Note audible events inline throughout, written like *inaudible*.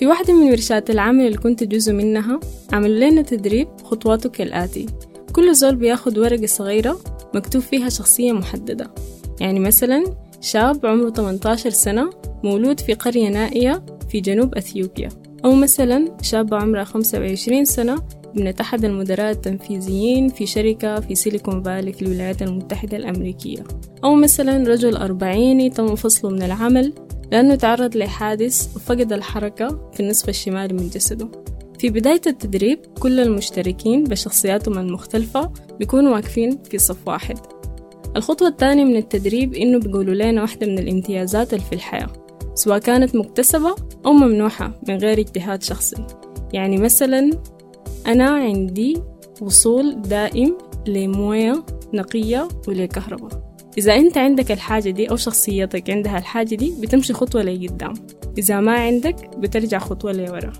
في واحدة من ورشات العمل اللي كنت جزء منها عملوا لنا تدريب خطواته كالآتي كل زول بياخد ورقة صغيرة مكتوب فيها شخصية محددة. يعني مثلا شاب عمره 18 سنة مولود في قرية نائية في جنوب أثيوبيا. أو مثلا شابة عمرها 25 سنة ابنة أحد المدراء التنفيذيين في شركة في سيليكون فالي في الولايات المتحدة الأمريكية. أو مثلا رجل أربعيني تم فصله من العمل لأنه تعرض لحادث وفقد الحركة في النصف الشمالي من جسده. في بداية التدريب كل المشتركين بشخصياتهم المختلفة بيكونوا واقفين في صف واحد. الخطوة الثانية من التدريب إنه بيقولوا لنا واحدة من الامتيازات اللي في الحياة سواء كانت مكتسبة أو ممنوحة من غير اجتهاد شخصي. يعني مثلا أنا عندي وصول دائم لموية نقية ولكهرباء. إذا أنت عندك الحاجة دي أو شخصيتك عندها الحاجة دي بتمشي خطوة لقدام. إذا ما عندك بترجع خطوة لورا.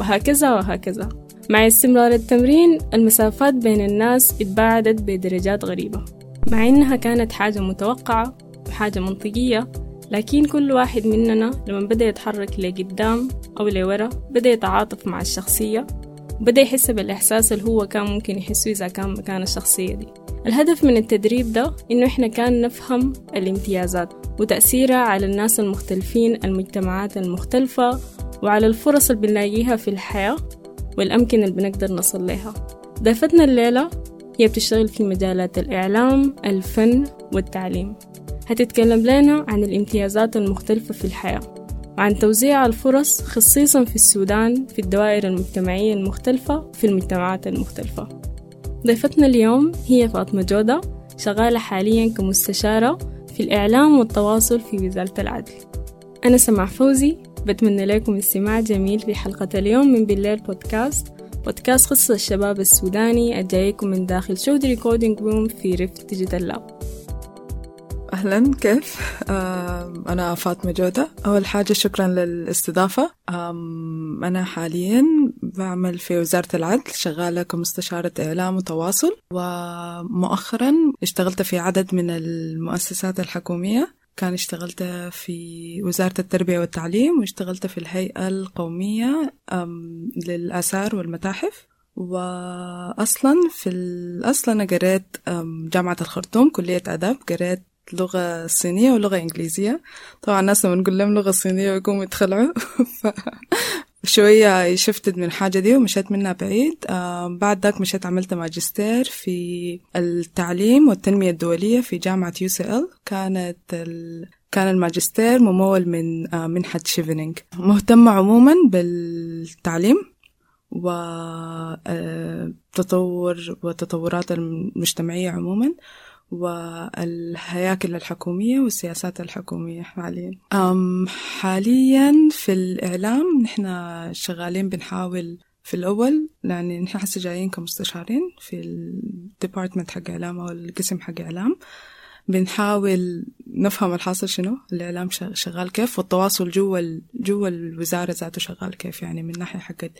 وهكذا وهكذا. مع استمرار التمرين المسافات بين الناس اتباعدت بدرجات غريبة. مع إنها كانت حاجة متوقعة وحاجة منطقية لكن كل واحد مننا لما بدأ يتحرك لقدام أو لورا بدأ يتعاطف مع الشخصية وبدأ يحس بالإحساس اللي هو كان ممكن يحسه إذا كان مكان الشخصية دي. الهدف من التدريب ده إنه إحنا كان نفهم الامتيازات وتأثيرها على الناس المختلفين المجتمعات المختلفة وعلى الفرص اللي بنلاقيها في الحياة والأمكنة اللي بنقدر نصل لها. ضيفتنا الليلة هي بتشتغل في مجالات الإعلام الفن والتعليم. هتتكلم لنا عن الامتيازات المختلفة في الحياة وعن توزيع الفرص خصيصا في السودان في الدوائر المجتمعية المختلفة في المجتمعات المختلفة. ضيفتنا اليوم هي فاطمة جودة شغالة حاليا كمستشارة في الإعلام والتواصل في وزارة العدل. أنا سماح فوزي بتمنى لكم استماع جميل في حلقة اليوم من بالليل podcast. podcast قصة الشباب السوداني الجايكم من داخل شود recording room في ريفت ديجيتال لاب أهلا كيف؟ أنا فاطمة جودة. أول حاجة شكرا للاستضافة. أنا حاليا بعمل في وزارة العدل شغالة كمستشارة إعلام وتواصل ومؤخرا اشتغلت في عدد من المؤسسات الحكومية. كان اشتغلت في وزارة التربية والتعليم واشتغلت في الهيئة القومية للآثار والمتاحف. وأصلا في الأصل أنا قريت جامعة الخرطوم كلية أدب قريت لغة صينية ولغة إنجليزية. طبعا الناس لما نقول لهم لغة صينية يقوموا يتخلعوا. *laughs* شوية shifted من الحاجة دي ومشيت منها بعيد. آه بعد ذاك مشيت عملت ماجستير في التعليم والتنمية الدولية في جامعة UCL كانت ال... كان الماجستير ممول من آه منحة شيفنينج مهتمة عموما بالتعليم وتطور والتطورات المجتمعية عموما. والهياكل الحكومية والسياسات الحكومية حاليا. أم حاليا في الإعلام نحن شغالين بنحاول في الأول يعني نحن حسي جايين كمستشارين في ال department حق إعلام أو القسم حق إعلام. بنحاول نفهم الحاصل شنو؟ الإعلام شغال كيف؟ والتواصل جوا جوا الوزارة ذاته شغال كيف؟ يعني من ناحية حقت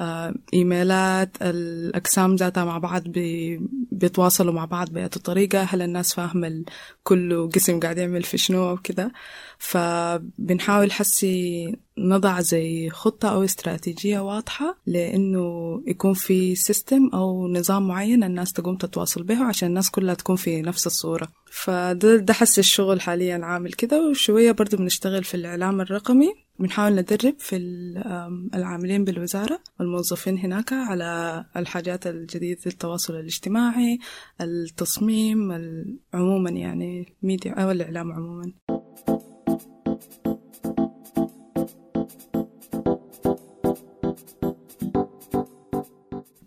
آه إيميلات الأقسام ذاتها مع بعض بي بيتواصلوا مع بعض بأي طريقة. هل الناس فاهمة كل قسم قاعد يعمل في شنو كده؟ فبنحاول حسي نضع زي خطة أو استراتيجية واضحة لأنه يكون في سيستم أو نظام معين الناس تقوم تتواصل به عشان الناس كلها تكون في نفس الصورة. فده ده حس الشغل حاليا عامل كده وشوية برضو بنشتغل في الإعلام الرقمي. بنحاول ندرب في العاملين بالوزارة والموظفين هناك على الحاجات الجديدة التواصل الاجتماعي التصميم عموما يعني ميديا أو الإعلام عموما.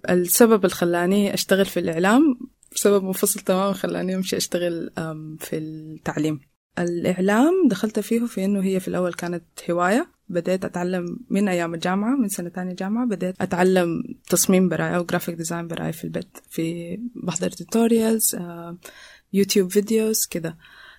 السبب اللي خلاني أشتغل في الإعلام سبب منفصل تماما خلاني أمشي أشتغل في التعليم. الإعلام دخلت فيه في إنه هي في الأول كانت هواية. بديت أتعلم من أيام الجامعة من سنة تانية جامعة بديت أتعلم تصميم براي أو graphic design براي في البيت في بحضر tutorials يوتيوب videos كده.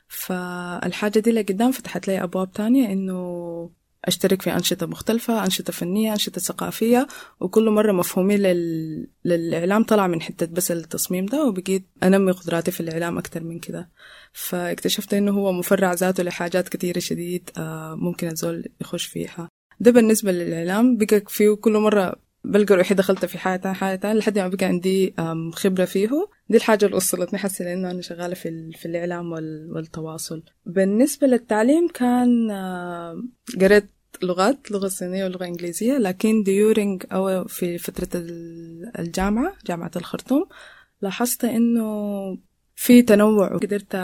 فالحاجة دي لقدام فتحت لي أبواب تانية إنه أشترك في أنشطة مختلفة أنشطة فنية أنشطة ثقافية وكل مرة مفهومي لل... للإعلام طلع من حتة بس التصميم ده وبقيت أنمي قدراتي في الإعلام أكتر من كده. فاكتشفت إنه هو مفرع ذاته لحاجات كتيرة شديد ممكن الزول يخش فيها. ده بالنسبة للإعلام بقى فيه كل مرة بلقى روحي دخلت في حاجة تانية لحد ما بقى عندي خبرة فيه. دي الحاجة اللي وصلتني حسي لأنه أنا شغالة في, في الإعلام والتواصل. بالنسبة للتعليم كان قريت لغات لغة صينية ولغة إنجليزية لكن ديورينج أو في فترة الجامعة جامعة الخرطوم لاحظت إنه في تنوع قدرت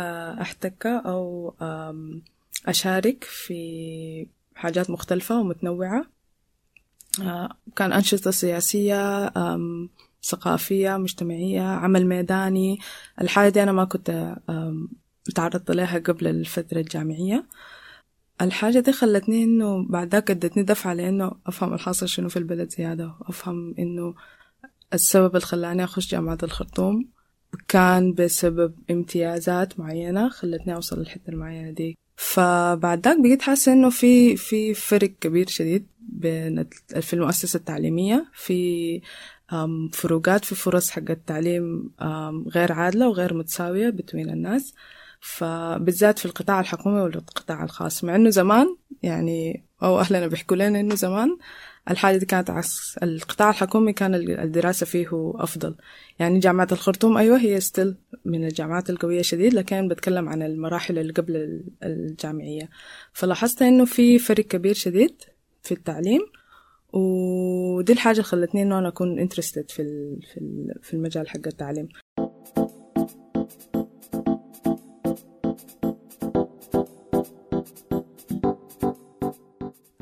أحتك أو أشارك في حاجات مختلفة ومتنوعة. كان أنشطة سياسية ثقافية مجتمعية عمل ميداني. الحاجة دي أنا ما كنت تعرضت لها قبل الفترة الجامعية. الحاجة دي خلتني إنه بعد ذاك ادتني دفعة لإنه أفهم الحاصل شنو في البلد زيادة وأفهم إنه السبب اللي خلاني أخش جامعة الخرطوم كان بسبب امتيازات معينة خلتني أوصل للحتة المعينة دي. فبعد ذاك بقيت حاسة إنه في في فرق كبير شديد. في المؤسسة التعليمية في فروقات في فرص حق التعليم غير عادلة وغير متساوية بين الناس. فبالذات في القطاع الحكومي والقطاع الخاص. مع إنه زمان يعني أو أهلنا بيحكوا لنا إنه زمان الحاجة دي كانت عكس. القطاع الحكومي كان الدراسة فيه أفضل. يعني جامعة الخرطوم أيوة هي still من الجامعات القوية شديد لكن بتكلم عن المراحل اللي قبل الجامعية. فلاحظت إنه في فرق كبير شديد. في التعليم ودي الحاجة اللي خلتني إنه أنا أكون interested في في المجال حق التعليم.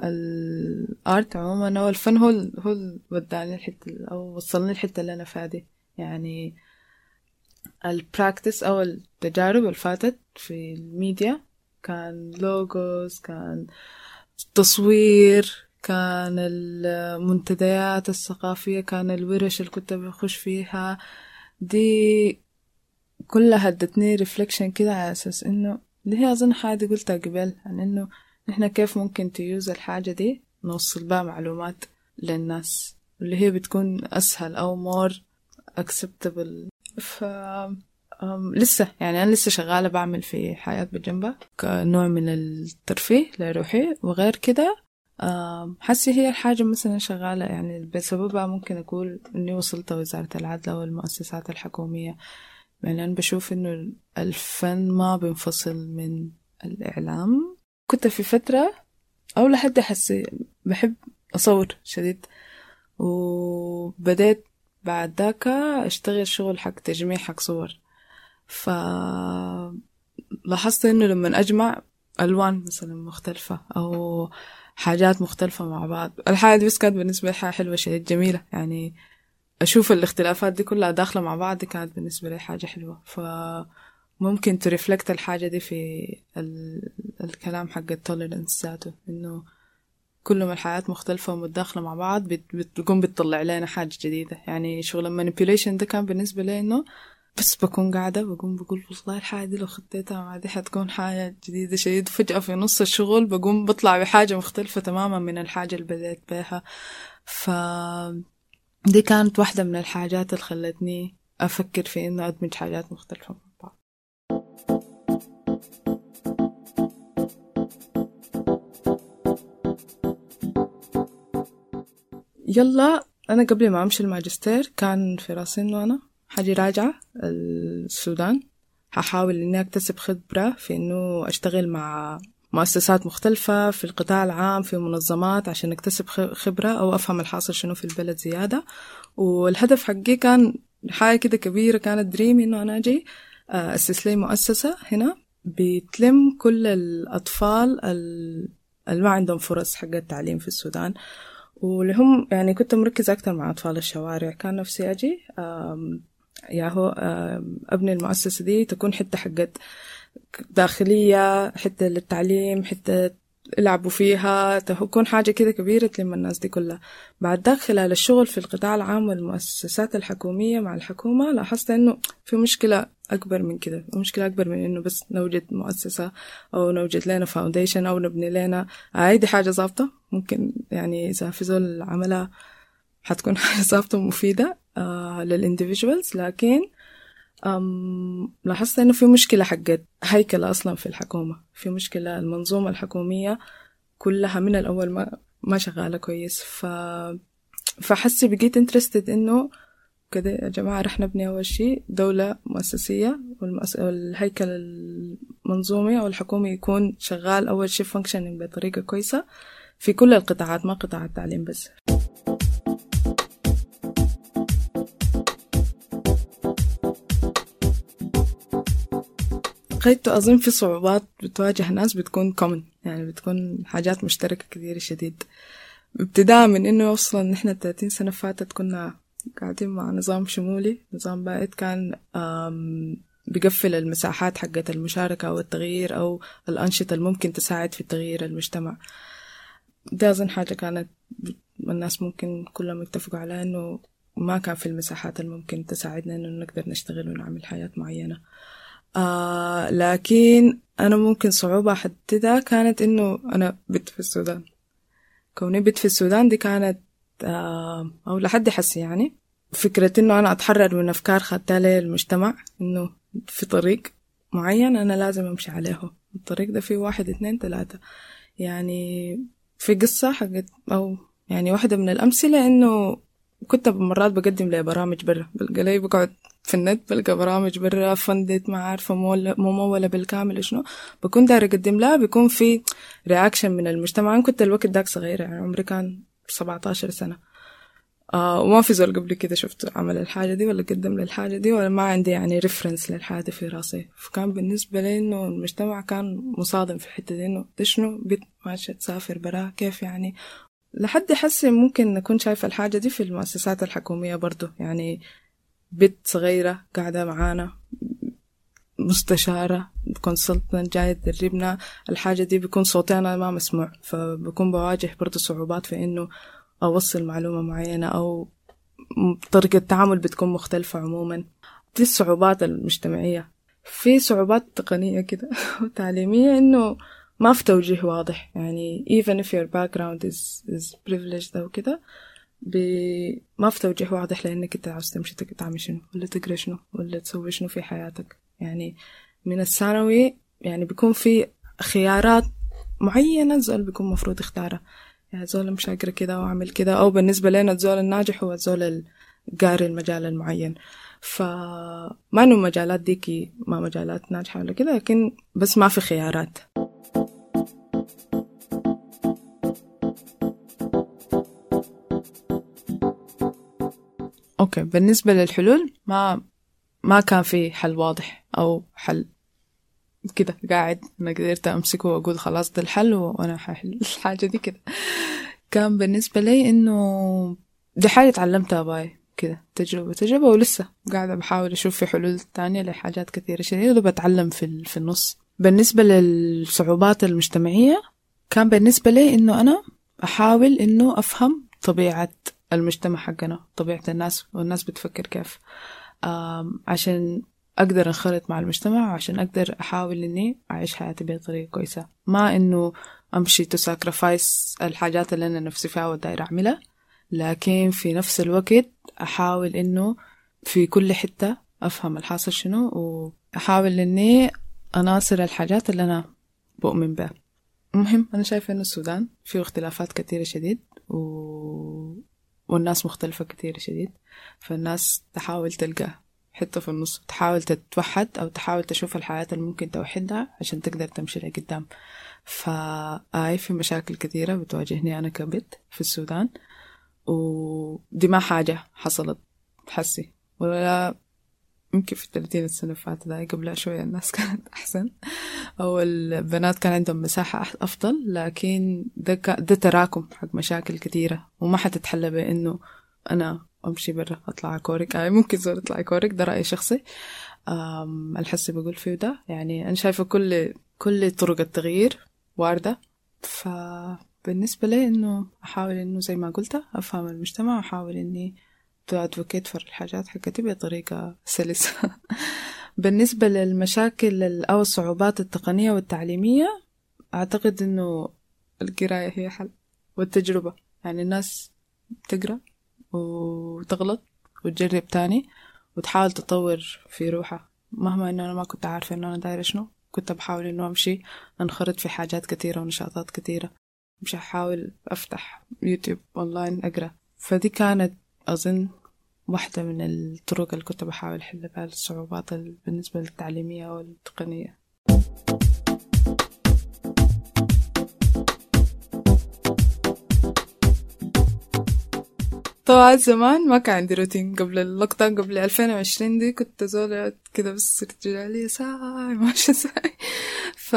ال art عموما أو الفن هو هو وداني الحتة أو وصلني الحتة اللي أنا فيها دي. يعني ال practice أو التجارب اللي فاتت في الميديا كان logos كان تصوير كان المنتديات الثقافية كان الورش اللي كنت بخش فيها. دي كلها ادتني reflection كده على أساس إنه اللي هي أظن حاجة قلتها قبل عن إنه نحن كيف ممكن t-use الحاجة دي؟ نوصل بها معلومات للناس اللي هي بتكون أسهل أو more acceptable. ف لسه يعني أنا لسه شغالة بعمل في حياة بجنبها كنوع من الترفيه لروحي. وغير كده حسي هي الحاجة مثلا شغالة يعني بسببها ممكن أقول إني وصلت وزارة العدل والمؤسسات الحكومية. يعني أنا بشوف إنه الفن ما بينفصل من الإعلام. كنت في فترة أو لحد حسي بحب أصور شديد. وبدأت بعد ذاك أشتغل شغل حق تجميع حق صور. ف لاحظت إنه لما أجمع ألوان مثلا مختلفة أو حاجات مختلفة مع بعض الحاجة دي بس كانت بالنسبة لي حاجة حلوة شديد جميلة. يعني أشوف الاختلافات دي كلها داخلة مع بعض دي كانت بالنسبة لي حاجة حلوة. ف ممكن ت reflect الحاجة دي في الكلام حق ال tolerance ذاته إنه كل ما الحياة مختلفة ومتداخلة مع بعض بتقوم بتطلع لنا حاجة جديدة. يعني شغل ال manipulation ده كان بالنسبة لي إنه بس بكون قاعدة بقوم بقول والله الحاجة دي لو خطيتها مع دي حتكون حاجة جديدة شديد. فجأة في نص الشغل بقوم بطلع بحاجة مختلفة تماما من الحاجة اللي بدأت بها ف دي كانت واحدة من الحاجات اللي خلتني أفكر في إنه أدمج حاجات مختلفة يلا أنا قبل ما أمشي الماجستير كان في راسي إنه أنا حاجي راجعة السودان. هحاول إني أكتسب خبرة في إنه أشتغل مع مؤسسات مختلفة في القطاع العام في منظمات عشان أكتسب خبرة أو أفهم الحاصل شنو في البلد زيادة. والهدف حقي كان حاجة كده كبيرة كانت دريمي إنه أنا أجي أسس لي مؤسسة هنا. بتلم كل الأطفال اللي ما عندهم فرص حق التعليم في السودان. واللي هم يعني كنت مركزة أكتر مع أطفال الشوارع. كان نفسي أجي يا هو أبني المؤسسة دي تكون حتة حقت داخلية حتة للتعليم حتة يلعبوا فيها تكون حاجة كده كبيرة تلم الناس دي كلها. بعد ذاك خلال الشغل في القطاع العام والمؤسسات الحكومية مع الحكومة لاحظت إنه في مشكلة أكبر من كده مشكلة أكبر من إنه بس نوجد مؤسسة أو نوجد لنا فاونديشن أو نبني لنا. هاي حاجة ظابطة ممكن يعني إذا في زول عملها حتكون ومفيدة آه لل individuals لكن لاحظت إنه في مشكلة حقت هيكلة أصلا في الحكومة. في مشكلة المنظومة الحكومية كلها من الأول ما ما شغالة كويس. ف فحسي بقيت interested إنه كده يا جماعة رح نبني أول شيء دولة مؤسسية والمؤس... والهيكل المنظومي أو الحكومي يكون شغال أول شيء functioning بطريقة كويسة في كل القطاعات ما قطاع التعليم بس. لقيت أظن في صعوبات بتواجه ناس بتكون كومن يعني بتكون حاجات مشتركة كثير شديد. ابتداء من إنه أصلا نحن 30 سنة فاتت كنا قاعدين مع نظام شمولي. نظام بائد كان بيقفل المساحات حقت المشاركة أو التغيير أو الأنشطة الممكن تساعد في تغيير المجتمع. ده أظن حاجة كانت الناس ممكن كلهم يتفقوا على إنه ما كان في المساحات الممكن تساعدنا إنه نقدر نشتغل ونعمل حياة معينة. آه لكن أنا ممكن صعوبة أحددها كانت إنه أنا بت في السودان. كوني بت في السودان دي كانت آه أو لحد حسي يعني. فكرة إنه أنا أتحرر من أفكار خدتها المجتمع إنه في طريق معين أنا لازم أمشي عليه. الطريق ده فيه واحد اتنين تلاتة يعني في قصة حقت أو يعني واحدة من الأمثلة إنه كنت مرات بقدم لي برامج برا بلقى لي بقعد في النت بلقى برامج برا funded ما عارفة ممولة بالكامل شنو. بكون داير أقدم لها بيكون في reaction من المجتمع. أنا كنت الوقت داك صغيرة يعني عمري كان 17 سنة. آه وما في زول قبل كده شفت عمل الحاجة دي ولا قدم للحاجة دي ولا ما عندي يعني reference للحاجة في راسي. فكان بالنسبة لي إنه المجتمع كان مصادم في الحتة دي إنه شنو؟ بنت ماشية تسافر برا كيف يعني؟ لحد حسي ممكن نكون شايفة الحاجة دي في المؤسسات الحكومية برضو. يعني بنت صغيرة قاعدة معانا مستشارة consultant جاية تدربنا. الحاجة دي بيكون صوتي أنا ما مسموع فبكون بواجه برضو صعوبات في إنه أوصل معلومة معينة أو طريقة التعامل بتكون مختلفة عموما. دي الصعوبات المجتمعية. في صعوبات تقنية كده *laughs* وتعليمية إنه ما في توجيه واضح. يعني even if your background is, is privileged أو كده ما في توجيه واضح لأنك أنت عاوز تمشي تعمل شنو؟ ولا تقرأ شنو؟ ولا تسوي شنو في حياتك؟ يعني من الثانوي يعني بيكون في خيارات معينة الزول بيكون مفروض يختارها. يعني زول مش أقرا كده وأعمل كده أو بالنسبة لنا الزول الناجح هو الزول القاري المجال المعين. فما إنه المجالات ديكي ما مجالات ناجحة ولا كده لكن بس ما في خيارات. أوكي بالنسبة للحلول ما ما كان في حل واضح أو حل كده قاعد أنا قدرت أمسكه وأقول خلاص ده الحل وأنا ححل *laughs* الحاجة دي كده. كان بالنسبة لي إنه دي حاجة اتعلمتها باي كده تجربة تجربة ولسه قاعدة بحاول أشوف في حلول تانية لحاجات كثيرة. شديدة وبتعلم في, في النص. بالنسبة للصعوبات المجتمعية كان بالنسبة لي إنه أنا أحاول إنه أفهم طبيعة المجتمع حقنا طبيعة الناس والناس بتفكر كيف. عشان أقدر أنخرط مع المجتمع وعشان أقدر أحاول إني أعيش حياتي بطريقة كويسة. ما إنه أمشي تو الحاجات اللي أنا نفسي فيها وداير أعملها لكن في نفس الوقت أحاول إنه في كل حتة أفهم الحاصل شنو وأحاول إني أناصر الحاجات اللي أنا بؤمن بها. المهم أنا شايفة إنه السودان فيه اختلافات كثيرة شديد و... والناس مختلفة كتير شديد. فالناس تحاول تلقى حتة في النص تحاول تتوحد أو تحاول تشوف الحياة اللي ممكن توحدها عشان تقدر تمشي لقدام. فآي في مشاكل كثيرة بتواجهني أنا كبت في السودان ودي ما حاجة حصلت حسي ولا يمكن في الثلاثين السنة فاتت هاي قبلها شوية الناس *laughs* كانت أحسن. أو البنات كان عندهم مساحة أفضل لكن ده, ده تراكم حق مشاكل كثيرة وما حتتحل بإنه أنا أمشي برا أطلع كورك. يعني ممكن زول أطلع كورك ده رأي شخصي الحسي بقول فيه ده. يعني أنا شايفة كل كل طرق التغيير واردة. فبالنسبة لي إنه أحاول إنه زي ما قلت أفهم المجتمع وأحاول إني ت advocate for الحاجات حقتي بطريقة سلسة. *laughs* بالنسبة للمشاكل أو الصعوبات التقنية والتعليمية أعتقد إنه القراية هي حل والتجربة. يعني الناس تقرأ وتغلط وتجرب تاني وتحاول تطور في روحها. مهما إنه أنا ما كنت عارفة إنه أنا دايرة شنو كنت بحاول إنه أمشي أنخرط في حاجات كثيرة ونشاطات كثيرة. مش أحاول أفتح يوتيوب أونلاين أقرأ. فدي كانت أظن واحدة من الطرق اللي كنت بحاول أحل بها الصعوبات بالنسبة للتعليمية والتقنية طبعا زمان ما كان عندي روتين. قبل down قبل 2020 دي كنت زول كده بس رجالي ساي *laughs* ماشي ساي ف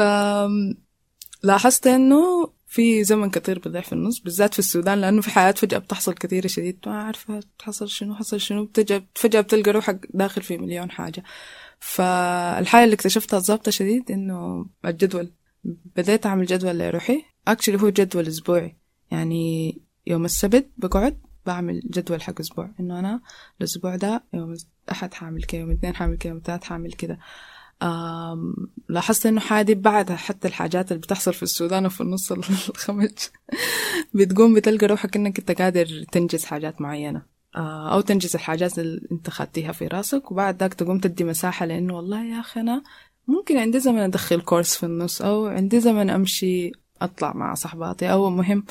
لاحظت إنه في زمن كثير بضيع في النص بالذات في السودان لأنه في حياة فجأة بتحصل كثيرة شديد. ما عارفة تحصل شنو حصل شنو فجأة بتلقى روحك داخل في مليون حاجة. فالحاجة اللي اكتشفتها الظابطة شديد إنه الجدول بديت أعمل جدول لروحي. اكشلي هو جدول أسبوعي. يعني يوم السبت بقعد بعمل جدول حق أسبوع. إنه أنا الأسبوع ده يوم احد حامل كده يوم اثنين حامل كده يوم ثلاث حامل كده. لاحظت إنه حادي بعد حتى الحاجات اللي بتحصل في السودان وفي النص *laughs* الخمج بتقوم بتلقى روحك إنك أنت قادر تنجز حاجات معينة. أو تنجز الحاجات اللي أنت خدتيها في راسك وبعد ذاك تقوم تدي مساحة لإنه والله يا أخي أنا ممكن عندي زمن أدخل كورس في النص أو عندي زمن أمشي أطلع مع صحباتي أو مهم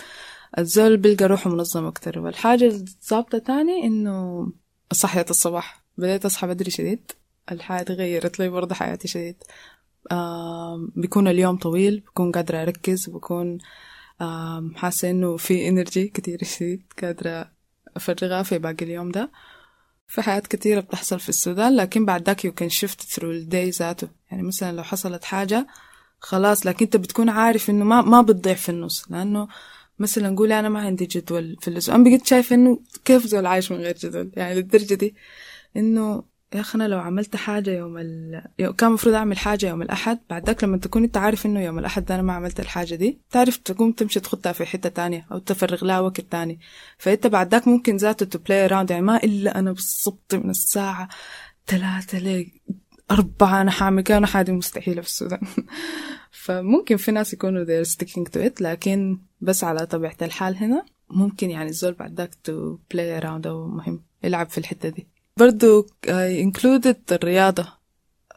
الزول بيلقى روحه منظم أكتر. والحاجة الظابطة تاني إنه صحية الصباح. بديت أصحى بدري شديد. الحياة تغيرت لي برضه حياتي شديد بيكون اليوم طويل بكون قادرة أركز بكون حاسة إنه في إنرجي كتير شديد قادرة أفرغها في باقي اليوم ده. في حياة كتيرة بتحصل في السودان لكن بعد ذاك you can shift through ال day ذاته. يعني مثلا لو حصلت حاجة خلاص لكن أنت بتكون عارف إنه ما ما بتضيع في النص. لأنه مثلا قولي أنا ما عندي جدول في الأسبوع. أنا بقيت شايفة إنه كيف زول عايش من غير جدول؟ يعني للدرجة دي إنه يا أخي أنا لو عملت حاجة يوم ال... كان المفروض أعمل حاجة يوم الأحد بعد ذاك لما تكون أنت عارف إنه يوم الأحد أنا ما عملت الحاجة دي تعرف تقوم تمشي تخطها في حتة تانية أو تفرغ لها وقت تاني. فأنت بعد ذاك ممكن ذاته to play around يعني ما إلا أنا بالضبط من الساعة ثلاثة ل أربعة أنا حاعمل كده أنا حاجة مستحيلة في السودان. *laughs* فممكن في ناس يكونوا they're sticking to it لكن بس على طبيعة الحال هنا ممكن يعني الزول بعد ذاك to play around أو مهم يلعب في الحتة دي. برضو I included الرياضة.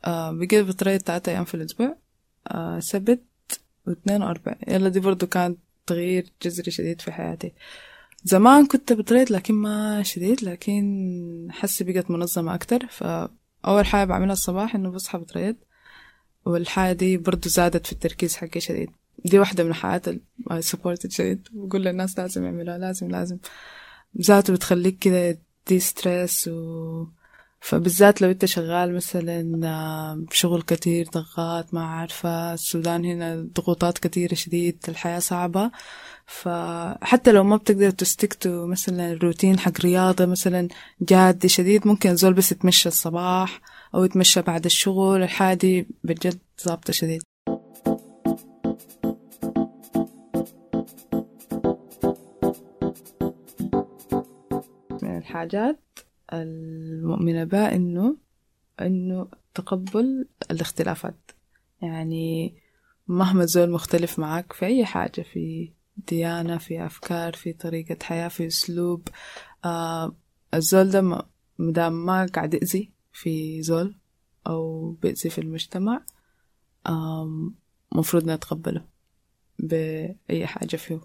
بقيت بتريض تلاتة أيام في الأسبوع. سبت واثنين وأربع يلا دي برضو كان تغيير جذري شديد في حياتي. زمان كنت بتريض لكن ما شديد لكن حسي بقت منظمة أكتر. فأول حاجة بعملها الصباح إنه بصحى بتريض والحاجة دي برضو زادت في التركيز حقي شديد. دي واحدة من الحاجات اللي supported شديد. بقول للناس لازم يعملوها لازم لازم. ذاته بتخليك كده de-stress و فبالذات لو انت شغال مثلا شغل كتير ضغط ما عارفة السودان هنا ضغوطات كتيرة شديد الحياة صعبة. فحتى لو ما بتقدر تستكتو مثلا الروتين حق رياضة مثلا جادي شديد ممكن زول بس يتمشى الصباح أو يتمشى بعد الشغل الحاجة دي بجد ظابطة شديد. الحاجات المؤمنة بها إنه إنه تقبل الاختلافات. يعني مهما زول مختلف معك في أي حاجة في ديانة في أفكار في طريقة حياة في أسلوب آه الزول ده مدام ما قاعد يأذي في زول أو بيأذي في المجتمع مفروض نتقبله بأي حاجة فيه.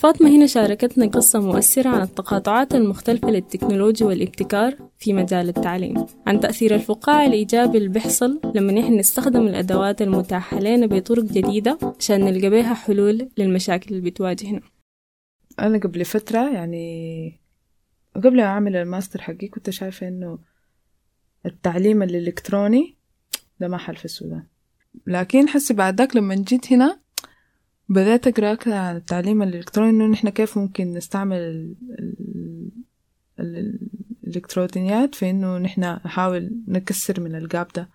فاطمة هنا شاركتنا قصة مؤثرة عن التقاطعات المختلفة للتكنولوجيا والابتكار في مجال التعليم عن تأثير الفقاعة الإيجابي اللي بيحصل لما نحن نستخدم الأدوات المتاحة لنا بطرق جديدة عشان نلقى بيها حلول للمشاكل اللي بتواجهنا. أنا قبل فترة يعني قبل ما أعمل الماستر حقي كنت شايفة إنه التعليم الإلكتروني ده ما حل في السودان. لكن حسي بعد ذاك لما جيت هنا بدأت أقرأ أكثر عن التعليم الإلكتروني إنه نحن كيف ممكن نستعمل ال ال ال الإلكترونيات في إنه نحن نحاول نكسر من ال gap ده.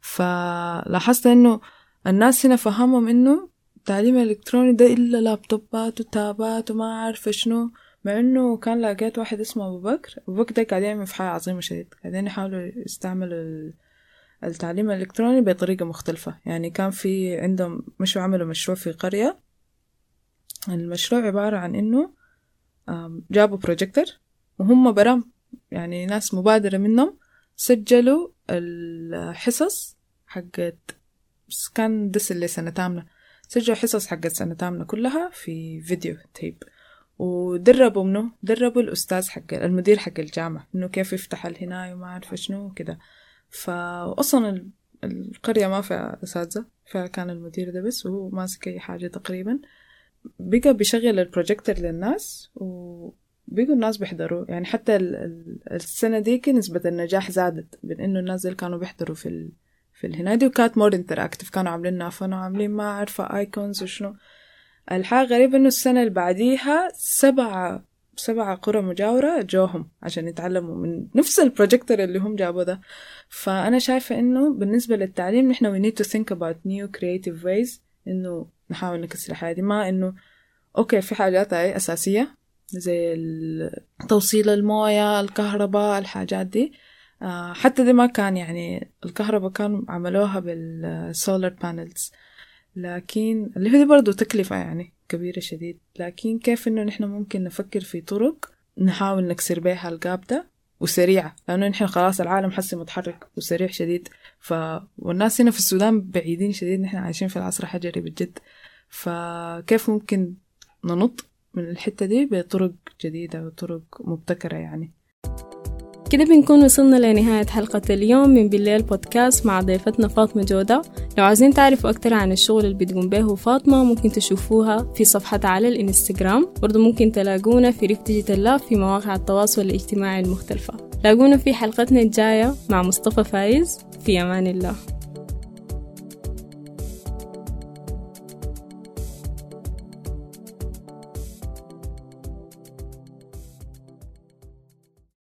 فلاحظت إنه الناس هنا فهمهم إنه التعليم الإلكتروني ده إلا لابتوبات وتابات وما عارفة شنو مع إنه كان لقيت واحد اسمه أبو بكر. أبو بكر ده قاعد يعمل في حاجة عظيمة شديد قاعدين يحاولوا يستعملوا التعليم الإلكتروني بطريقة مختلفة. يعني كان في عندهم مشوا عملوا مشروع في قرية. المشروع عبارة عن إنه جابوا بروجيكتور وهم برام يعني ناس مبادرة منهم سجلوا الحصص حقت كان دس اللي سنة تامنة. سجلوا حصص حقت سنة تامنة كلها في video tape. ودربوا منه دربوا الأستاذ حق المدير حق الجامعة إنه كيف يفتح الهناية وما أعرف شنو وكده. فأصلا القرية ما فيها أساتذة فكان المدير ده بس وهو ماسك أي حاجة تقريبا. بقى بيشغل البروجيكتور للناس وبقوا الناس بيحضروا. يعني حتى السنة ديك نسبة النجاح زادت بين إنه الناس اللي كانوا بيحضروا في ال... في الهنا دي وكانت more interactive كانوا عاملين fun وعاملين ما عارفة icons وشنو. الحاجة غريبة إنه السنة اللي بعديها سبعة سبعة قرى مجاورة جوهم عشان يتعلموا من نفس البروجيكتور اللي هم جابوا ده. فأنا شايفة إنه بالنسبة للتعليم نحن we need to think about new creative ways إنه نحاول نكسر الحياة دي. ما إنه okay في حاجات هي أساسية زي توصيل الموية الكهرباء الحاجات دي. آه حتى دي ما كان يعني الكهرباء كانوا عملوها بال solar panels لكن اللي هي برضو تكلفة يعني كبيرة شديد. لكن كيف إنه نحن ممكن نفكر في طرق نحاول نكسر بيها ال gap ده؟ وسريعة لأنه نحن خلاص العالم حسي متحرك وسريع شديد. ف والناس هنا في السودان بعيدين شديد نحن عايشين في العصر الحجري بجد فكيف ممكن ننط من الحتة دي بطرق جديدة وطرق مبتكرة يعني؟ كده بنكون وصلنا لنهاية حلقة اليوم من بالليل بودكاست مع ضيفتنا فاطمة جودة. لو عايزين تعرفوا أكتر عن الشغل اللي بتقوم به فاطمة ممكن تشوفوها في صفحتها على الإنستغرام. برضو ممكن تلاقونا في ريف ديجيتال لاب في مواقع التواصل الاجتماعي المختلفة. لاقونا في حلقتنا الجاية مع مصطفى فايز. في أمان الله.